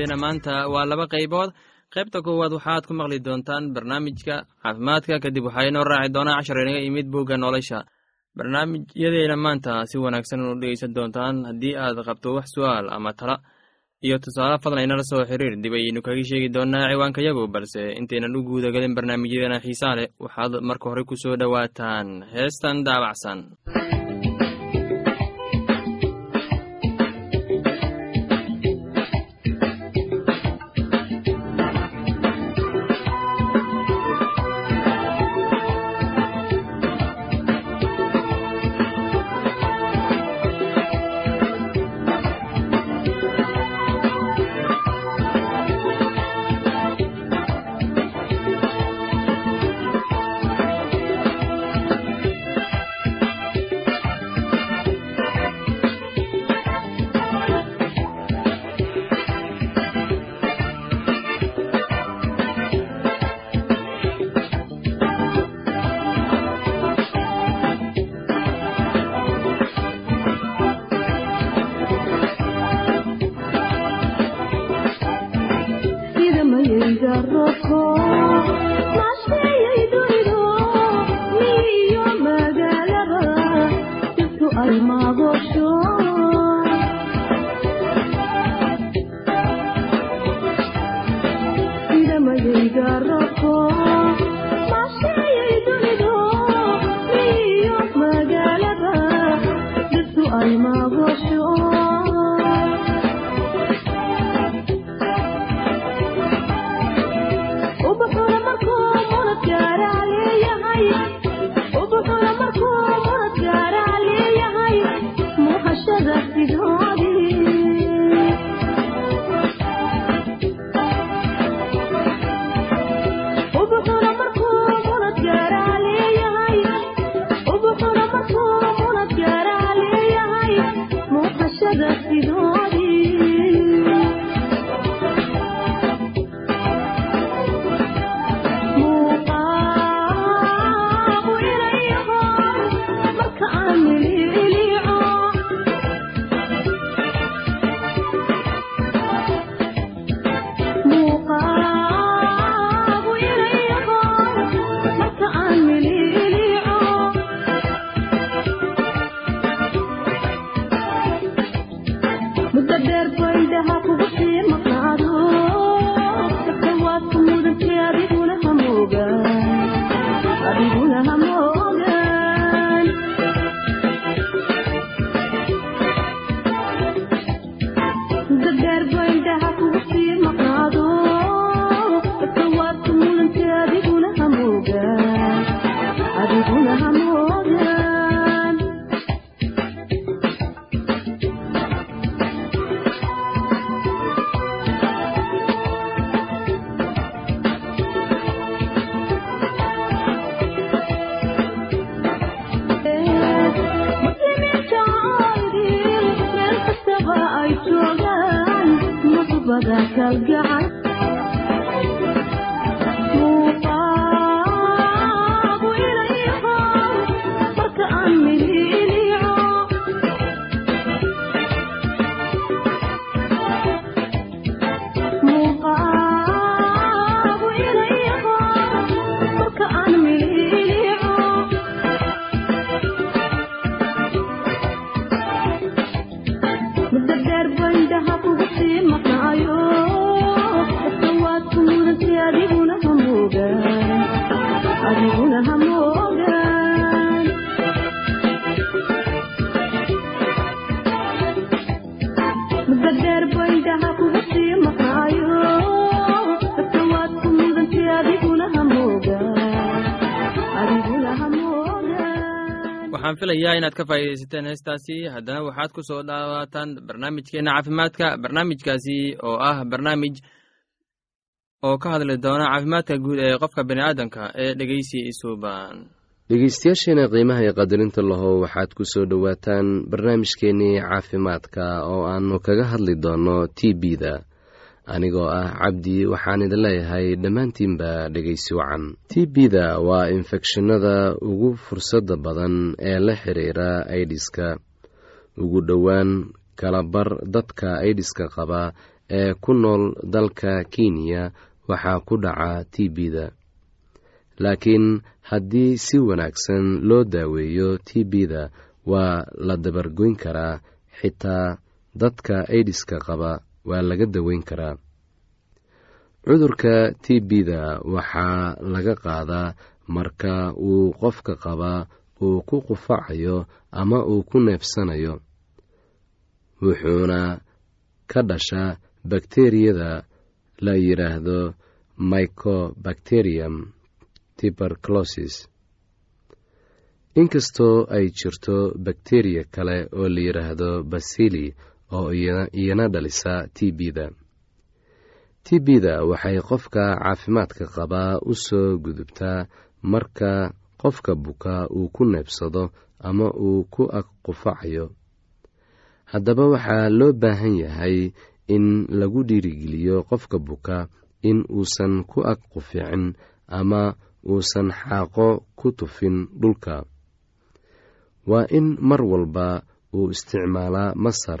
barnaamijyadeena maanta waa laba qaybood. Qaybta koowaad waxaad ku maqli doontaan barnaamijka caafimaadka. Kadib waxaa inoo raaci doonaa cashar inaga imid bugga nolosha. Barnaamijyadeena maanta si wanaagsan u dhegeysan doontaan haddii aad qabto wax su'aal ama tala. Iyo tusaale fadlan inala soo xiriir dib ayaynu kaga sheegi doonaa ciwaanka yagu balse intaynan u guudagelin barnaamijyadeena xiisaa leh waxaad marka hore ku soo dhowaataan. Heestan daabacsan arrojó ودكر بيدها بوجه waxaan filayaa inaad ka faa'iidaysateen heestaasi. Haddana waxaad ku soo dhawaataan barnaamijkeenna caafimaadka barnaamijkaasi oo ah barnaamij oo ka hadli doona caafimaadka guud ee qofka bani aadamka ee dhegeysi isuuban dhegeystayaasheena qiimaha iyo qadarinta lahow waxaad ku soo dhowaataan barnaamijkeennii caafimaadka oo aannu kaga hadli doonno t b-da anigoo ah cabdi waxaan idin leeyahay dhammaantiinba dhegeysi wacan. T b-da waa infekshinada ugu fursadda badan ee la xiriira aidiska ugu dhowaan kalabar dadka aidiska qaba ee ku nool dalka kenya waxaa ku dhaca t b-da. Laakiin haddii si wanaagsan loo daaweeyo t b-da waa la dabargoyn karaa xitaa dadka aidiska qaba waa laga daweyn karaa. Cudurka t b-da waxaa laga qaadaa marka uu qofka qabaa uu ku qufacayo ama uu ku neefsanayo. Wuxuuna ka dhashaa bakteriyada la yidhaahdo mycobacterium tuberculosis. Inkastoo ay jirto bakteriya kale oo la yidhaahdo basili oo iyana dhalisa t b-da t b-da waxay qofka caafimaadka qabaa u soo gudubtaa marka qofka buka uu ku neebsado ama uu ku ag qufacayo. Haddaba waxaa loo baahan yahay in lagu dhiirigeliyo qofka buka in uusan ku ag quficin ama uusan xaaqo ku tufin dhulka. Waa in mar walba uu isticmaalaa masar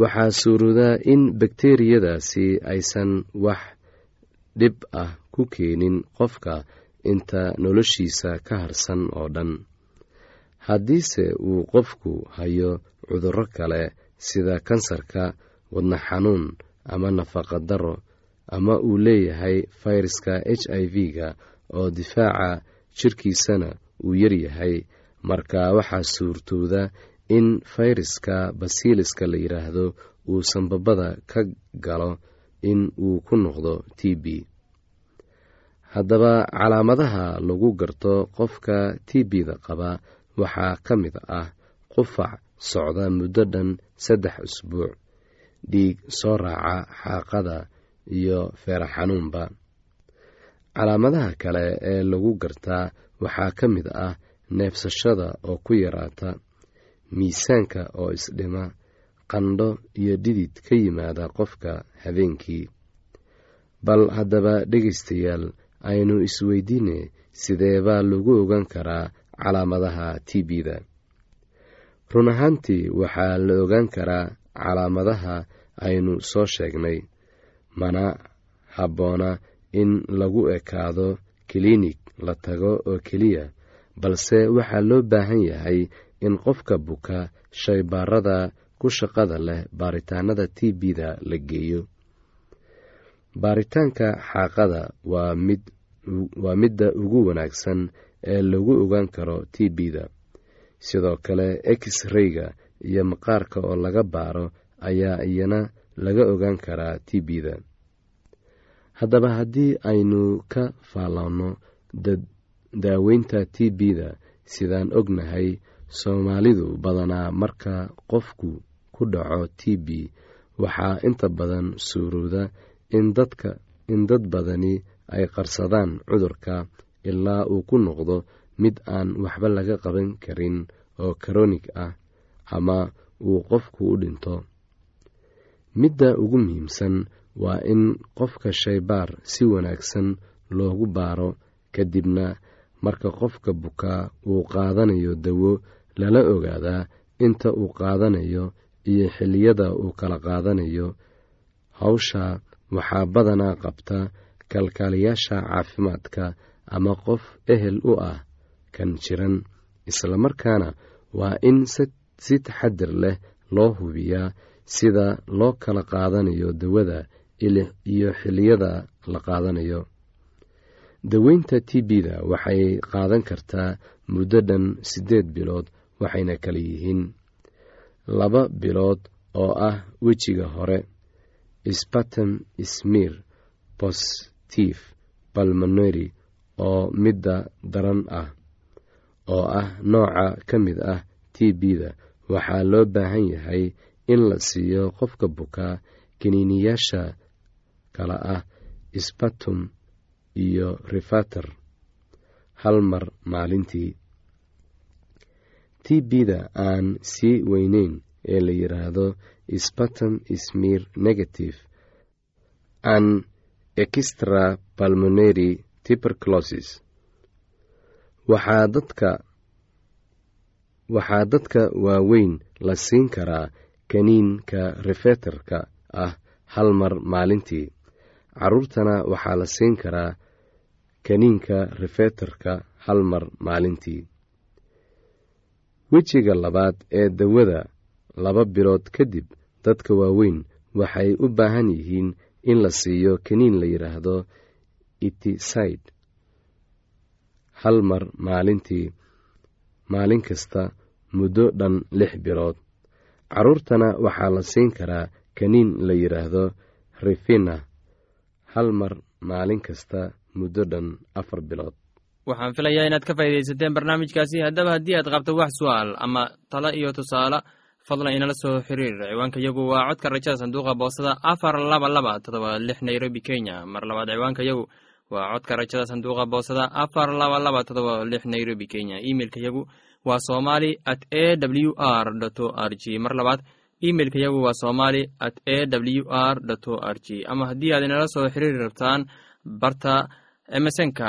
waxaa suuroodaa in bakteriyadaasi aysan wax dhib ah ku keenin qofka inta noloshiisa ka harsan oo dhan. Haddiise uu qofku hayo cudurro kale sida kansarka wadna xanuun ama nafaqa daro ama uu leeyahay fayraska h i v-ga oo difaaca jirkiisana uu yaryahay marka waxaa suurtooda in fayraska basiliska la yidhaahdo uu sanbabada ka galo in uu ku noqdo t b. Haddaba calaamadaha lagu garto qofka t b-da qaba waxaa ka mid ah qufac socda muddo dhan saddex usbuuc dhiig soo raaca xaaqada iyo feera xanuunba. Calaamadaha kale ee lagu gartaa waxaa ka mid ah neefsashada oo ku yaraata miisaanka oo isdhima qandho iyo dhidid ka yimaada qofka habeenkii. Bal haddaba dhegaystayaal aynu isweydiine sidee baa lagu ogan karaa calaamadaha t b-da. Run ahaantii waxaa la ogaan karaa calaamadaha aynu soo sheegnay mana habboona in lagu ekaado kiliinig la tago oo keliya balse waxaa loo baahan yahay in qofka buka shaybaarada ku shaqada leh baaritaanada t b-da la geeyo. Baaritaanka xaaqada waa mid waa midda ugu wanaagsan ee lagu ogaan karo t b-da. Sidoo kale x-rayga iyo maqaarka oo laga baaro ayaa iyana laga ogaan karaa t b-da. Haddaba haddii aynu ka faalloonno daaweynta t b-da sidaan ognahay soomaalidu badanaa marka qofku ku dhaco t b waxaa inta badan dadka in dad badani ay qarsadaan cudurka ilaa uu ku noqdo mid aan waxba laga qaban karin oo karonig ah ama uu qofku u dhinto. Midda ugu muhiimsan waa in qofka shaybaar si wanaagsan loogu baaro kadibna marka qofka bukaa uu qaadanayo dawo lala ogaadaa inta uu qaadanayo iyo xilliyada uu kala qaadanayo hawsha waxaa badanaa qabta kalkaaliyaasha caafimaadka ama qof ehel u ah kan jiran islamarkaana waa in si taxadir leh loo hubiyaa sida loo kala qaadanayo dawada iyo xilliyada la qaadanayo. Daweynta t b-da waxay qaadan kartaa muddo dhan siddeed bilood waxayna kala yihiin laba bilood oo ah wejiga hore spatem smir positif balmoneri oo midda daran ah oo ah nooca ka mid ah t b-da waxaa loo baahan yahay in la siiyo qofka bukaa kiniiniyaasha kala ah spatum iyo rifater hal mar maalintii t b-da aan sii weyneyn ee la yidhaahdo spatum smir negative. An extra balmoneri tuberculosis. Waxaa dadka waaweyn la siin karaa kaniinka refeterka ah hal mar maalintii. Caruurtana waxaa la siin karaa kaniinka refeterka hal mar maalintii wejiga labaad ee dawada laba bilood kadib dadka waaweyn waxay u baahan yihiin in la siiyo kaniin la yidhaahdo itiside hal mar maalintii maalin kasta muddo dhan lix bilood. Carruurtana waxaa la siin karaa kaniin la yidhaahdo rifina hal mar maalin kasta muddo dhan afar bilood waxaan filayaa inaad ka faa'iidaysateen barnaamijkaasi. Haddaba haddii aad qabto wax su'aal ama talo iyo tusaale fadlan inala soo xiriir. Ciwaanka yagu waa codka rajada sanduuqa boosada afar laba laba todoba lix nairobi kenya. Mar labaad ciwaanka yagu waa codka rajada sanduuqa boosada afar laba laba todoba lix nairobi kenya. Imeilka yagu waa somali at a w r o r g mar labaad imeilka yagu waa somali at a w r o r g ama haddii aad inala soo xiriiri rabtaan barta emesonka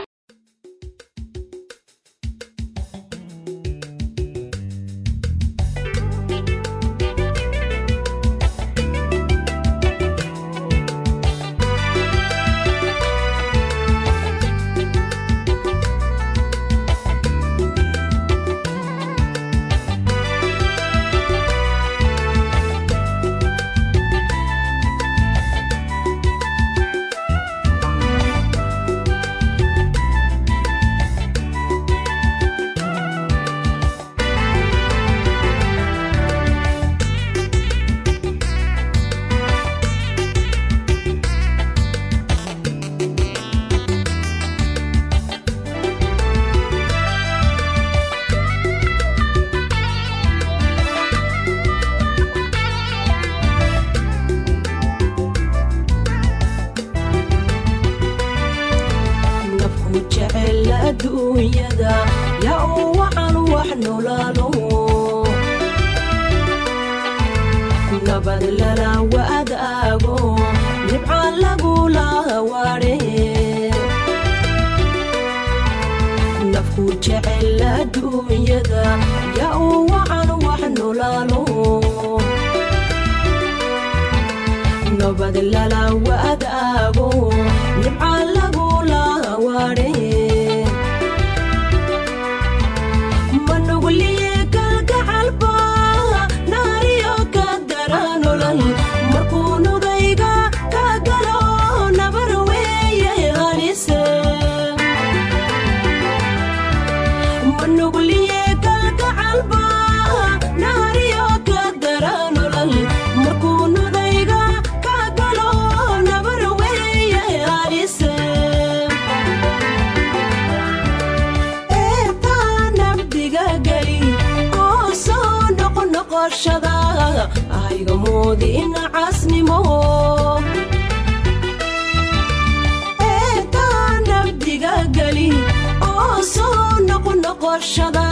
noqonoqoshada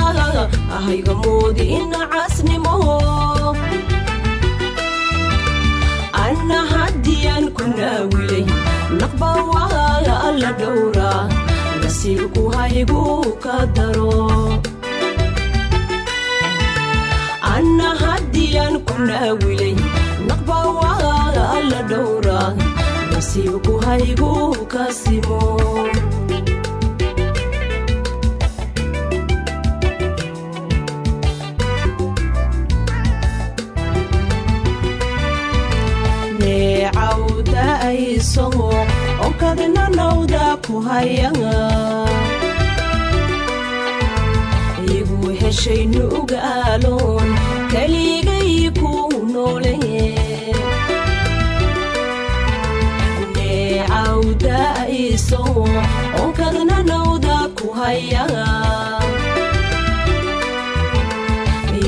ahayga moodi ina casnimo anna haddiyaan ku naawilay naqba waaga alla dhowra nasiibku haygu ka daro anna haddiyaan ku naawilay naqba waaga alla dhowra nasiibku haygu ka simo ayso onkadna nawda ku hayanga igu heshay nugaaloon keligay ku noole neecawda ayso onkadna nawda ku hayanga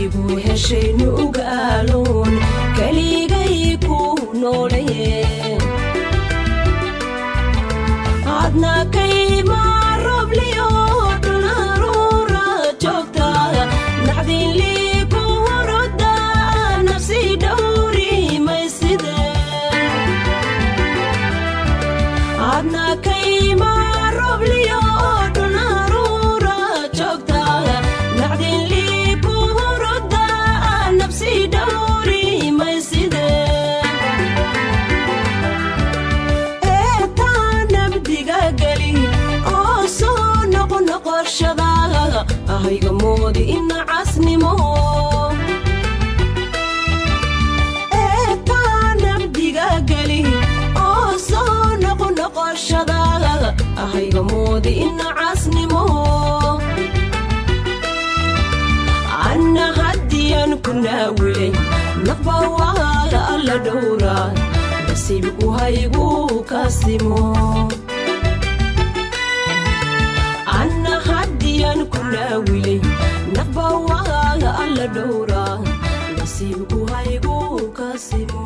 igu heshay moodi ina casnimo eetaa nabdiga geli oo soo noqonoqoshada ahayga moodi ina casnimo anna haddiyaan ku naawilay. Naqba waaga alla dhowra nasiibku haygu ka naawilay naqba waaga alla dhowra nasiibku haygu ka simo.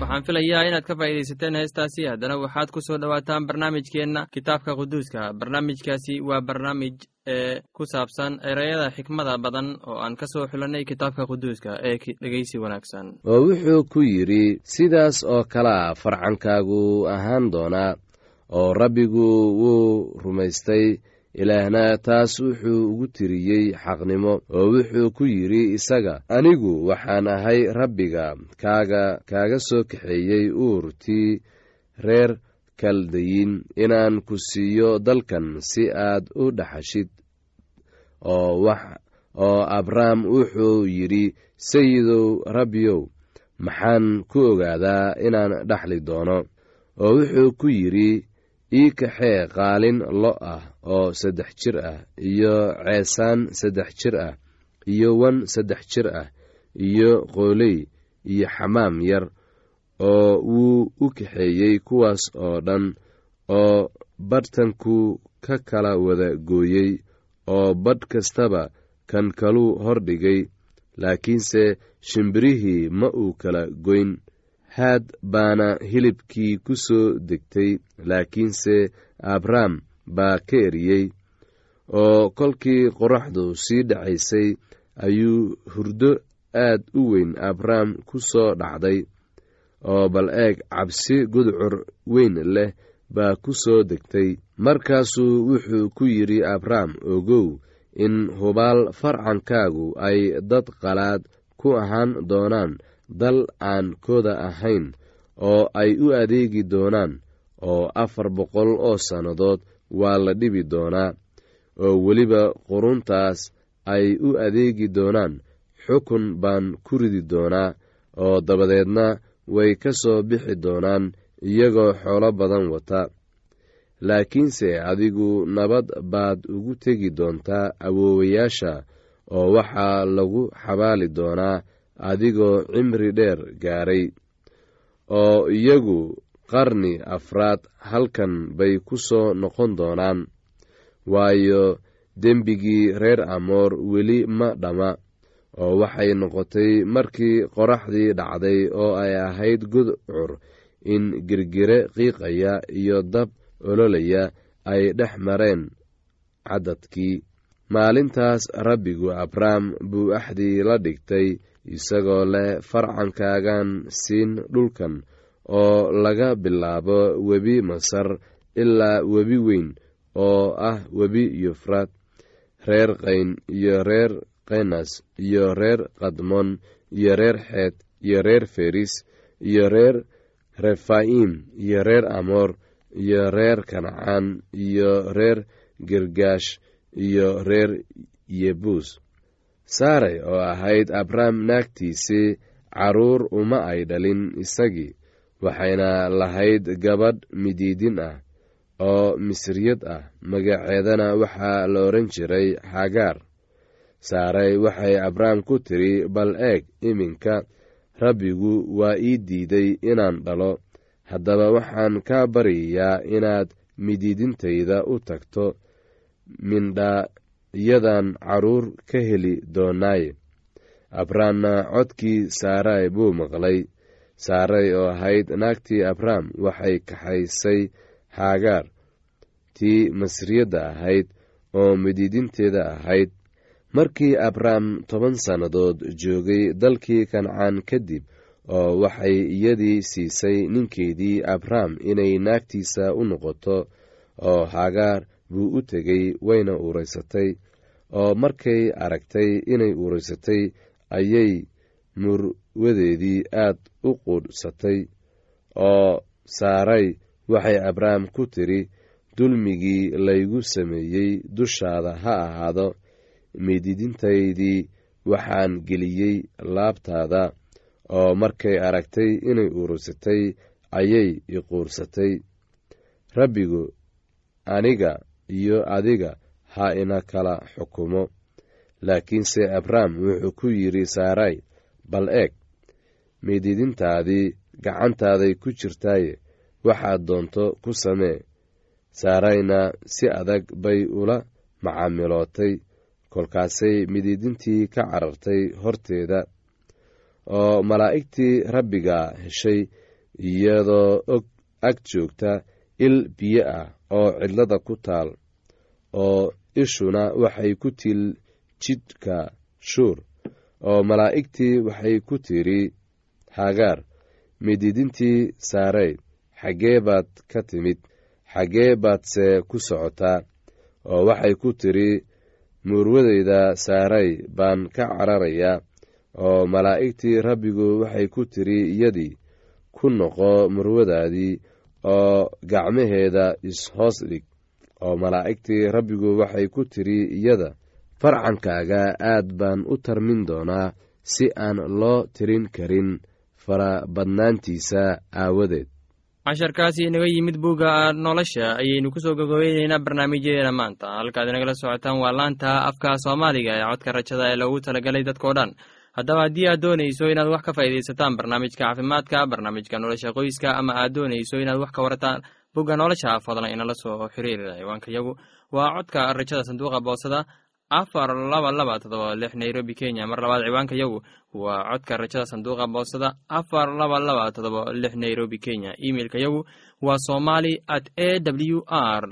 Waxaan filayaa inaad ka faa'iidaysateen heestaasi. Haddana waxaad ku soo dhowaataan barnaamijkeenna kitaabka quduuska. Barnaamijkaasi waa barnaamij ee ku saabsan ereyada xikmada badan oo aan ka soo xulannay kitaabka quduuska ee dhegeysi wanaagsan. Oo wuxuu ku yidhi sidaas oo kalea farcankaagu ahaan doonaa oo rabbigu wuu rumaystay. Ilaahna taas wuxuu ugu tiriyey xaqnimo oo wuxuu ku yidhi isaga anigu waxaan ahay rabbiga kaaga kaaga soo kaxeeyey uurtii reer kaldayin inaan ku siiyo dalkan si aad u dhaxashid. Oo abrahm wuxuu yidhi sayidow rabbiyow maxaan ku ogaadaa inaan dhaxli doono. Oo wuxuu ku yidhi ii kaxee qaalin lo ah oo saddex jir ah iyo ceesaan saddex jir ah iyo wan saddex jir ah iyo qooley iyo xamaam yar oo wuu u kaxeeyey kuwaas oo dhan oo badhtanku ka kala wada gooyey oo badh kastaba kan kaluu hordhigay laakiinse shimbirihii ma uu kala goyn haad baana hilibkii ku soo degtay laakiinse abrahm baa ka eriyey oo kolkii qoraxdu sii dhacaysay ayuu hurdo aad u weyn abrahm ku soo dhacday oo bal eeg cabsi gudcur weyn leh baa ku soo degtay. Markaasuu wuxuu ku yidhi abrahm ogow in hubaal farcankaagu ay dad qalaad ku ahaan doonaan dal aan kooda ahayn oo ay u adeegi doonaan oo afar boqol oo sannadood waa la dhibi doonaa oo weliba quruntaas ay u adeegi doonaan xukun baan ku ridi doonaa oo dabadeedna way ka soo bixi doonaan iyagoo xoolo badan wata. Laakiinse adigu nabad baad ugu tegi doontaa awoowayaasha oo waxaa lagu xabaali doonaa adigoo cimri dheer gaaray oo iyagu qarni afraad halkan bay ku soo noqon doonaan. Waayo dembigii reer amoor weli ma dhamma oo waxay noqotay markii qoraxdii dhacday oo ay ahayd gudcur in girgire qiiqaya iyo dab ololaya ay dhex mareen caddadkii. Maalintaas rabbigu abrahm buu axdii la dhigtay isagoo leh farcankaagan siin dhulkan oo laga bilaabo webi masar ilaa webi weyn oo ah webi yufraad reer qayn iyo reer kenas iyo reer kadmon iyo reer xeed iyo reer feris iyo reer refaim iyo reer amoor iyo reer kancaan iyo reer girgaash iyo reer yebuus saaray oo ahayd abraham naagtiisii carruur uma ay dhalin isagii waxayna lahayd gabadh midiidin ah oo misriyad ah. Magaceedana waxaa la odhan jiray xagaar saaray waxay abraham ku tiri bal eeg iminka rabbigu waa ii diiday inaan dhalo. Haddaba waxaan kaa baryayaa inaad midiidintayda u tagto mindhaayadan carruur ka heli doonaaye abrahamna codkii saaray buu maqlay. Saaray oo ahayd naagtii abraham waxay kaxaysay haagaar tii masriyadda ahayd oo midiidinteeda ahayd. Markii abraham toban sannadood joogay dalkii kancaan kadib oo waxay iyadii siisay ninkeedii abraham inay naagtiisa u noqoto oo haagaar buu u tegey wayna uuraysatay oo markay aragtay inay uuraysatay ayay murwadeedii aad u quudhsatay oo saaray waxay abraham ku tiri dulmigii laygu sameeyey dushaada ha ahaado miididintaydii waxaan geliyey laabtaada oo markay aragtay inay uuraysatay ayay iquursatay rabbigu aniga iyo adiga ha ina kala xukumo. Laakiinse abraham wuxuu ku yidhi saaray bal eeg miididintaadii gacantaaday ku jirtaaye waxaad doonto ku samee. Saarayna si adag bay ula macaamilootay kolkaasay midiidintii ka carartay horteeda oo malaa'igtii rabbiga heshay iyadoo og ag joogta il biyo ah oo cidlada ku taal oo ishuna waxay ku til jidhka shuur oo malaa'igtii waxay ku tidhi hagaar midiidintii saarey xaggee baad ka timid xaggee baadse ku socotaa oo waxay ku tidhi muurwadeyda saaray baan ka cararayaa oo malaa'igtii rabbigu waxay ku tidhi iyadii ku noqo murwadaadii oo gacmaheeda is-hoos dhig oo malaa'igtii rabbigu waxay ku tidhi iyada farcankaaga aad baan u tarmin doonaa si aan loo tirin karin farabadnaantiisa aawadeed. Casharkaasi inaga yimid bugga nolosha ayaynu ku soo gogobeyneynaa barnaamijyadeena maanta. Halkaad inagala socotaan waa laanta afka soomaaliga ee codka rajada ee loogu talagalay dadkao dhan haddaba haddii aad doonayso inaad wax ka faa'iidaysataan barnaamijka caafimaadka barnaamijka nolosha qoyska ama aad doonayso inaad wax ka warataan bugga nolosha fadlan inala soo xiriira ciwaanka yagu. Waa codka rajada sanduuqa boosada afar laba laba todoba lix nairobi kenya. Mar labaad ciwaanka yagu waa codka rajada sanduuqa boosada afar laba laba todoba lix nairobi kenya. Imeilka yagu waa somali at a w r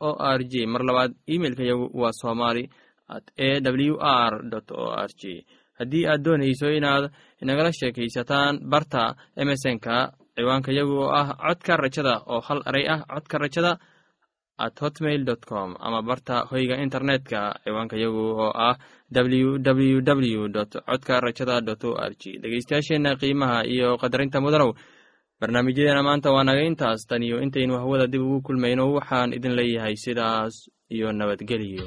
o r j mar labaad imeilka waa somali at a w r o r j haddii aad doonayso inaad inagala sheekaysataan barta emesonka ciwaanka yagu oo ah codka rajada oo hal eray ah codka rajada at hotmail dot com ama barta hoyga internetka ciwaanka yagu oo ah w w w dot codka rajada dot o r g dhegeystayaasheenna qiimaha iyo qadarinta mudanow barnaamijyadeena maanta waa naga intaas. Tan iyo intaynu hawada dib ugu kulmayno waxaan idin leeyahay sidaas iyo nabadgeliyo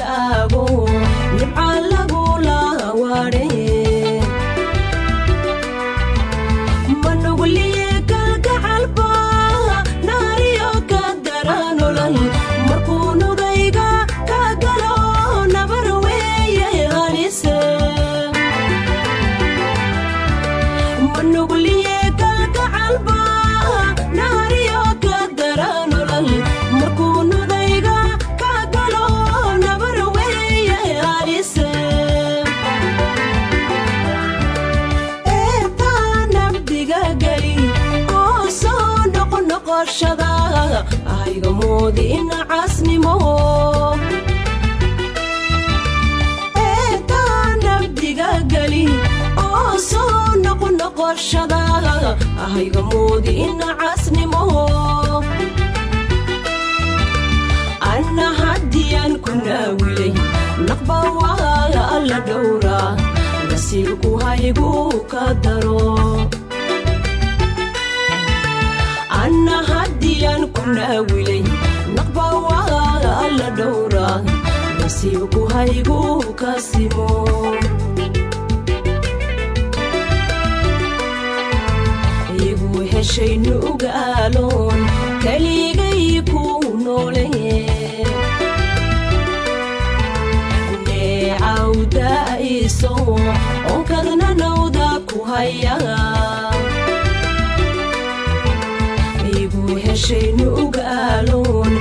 moodi ina casnimo eetaa nabdiga geli oo soo noqonoqoshada ahayga moodi ina casnimo anna haddiyaan ku naawilay naqba waa alla dhowra. Nasiibku haygu ka daro. Anna haddiyaan ku naawilay naqba waa alla dhowra nasiibku haygu ka simo igu heshay nugaaloon keligay ku noole neecawdaiso onkadna nawda ku haya. Igu heshay nugaaloon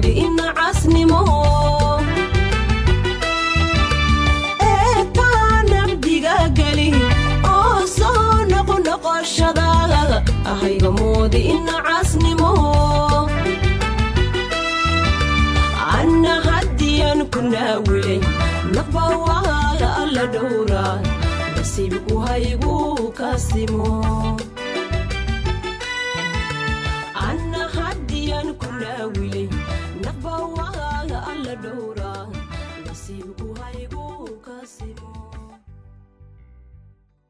moodi ina oo soo noqonoqoshada ahayga moodi ina casnimo anna haddiyaan ku naawilay. Naqba waa alla dhowra nasiibku haygu ka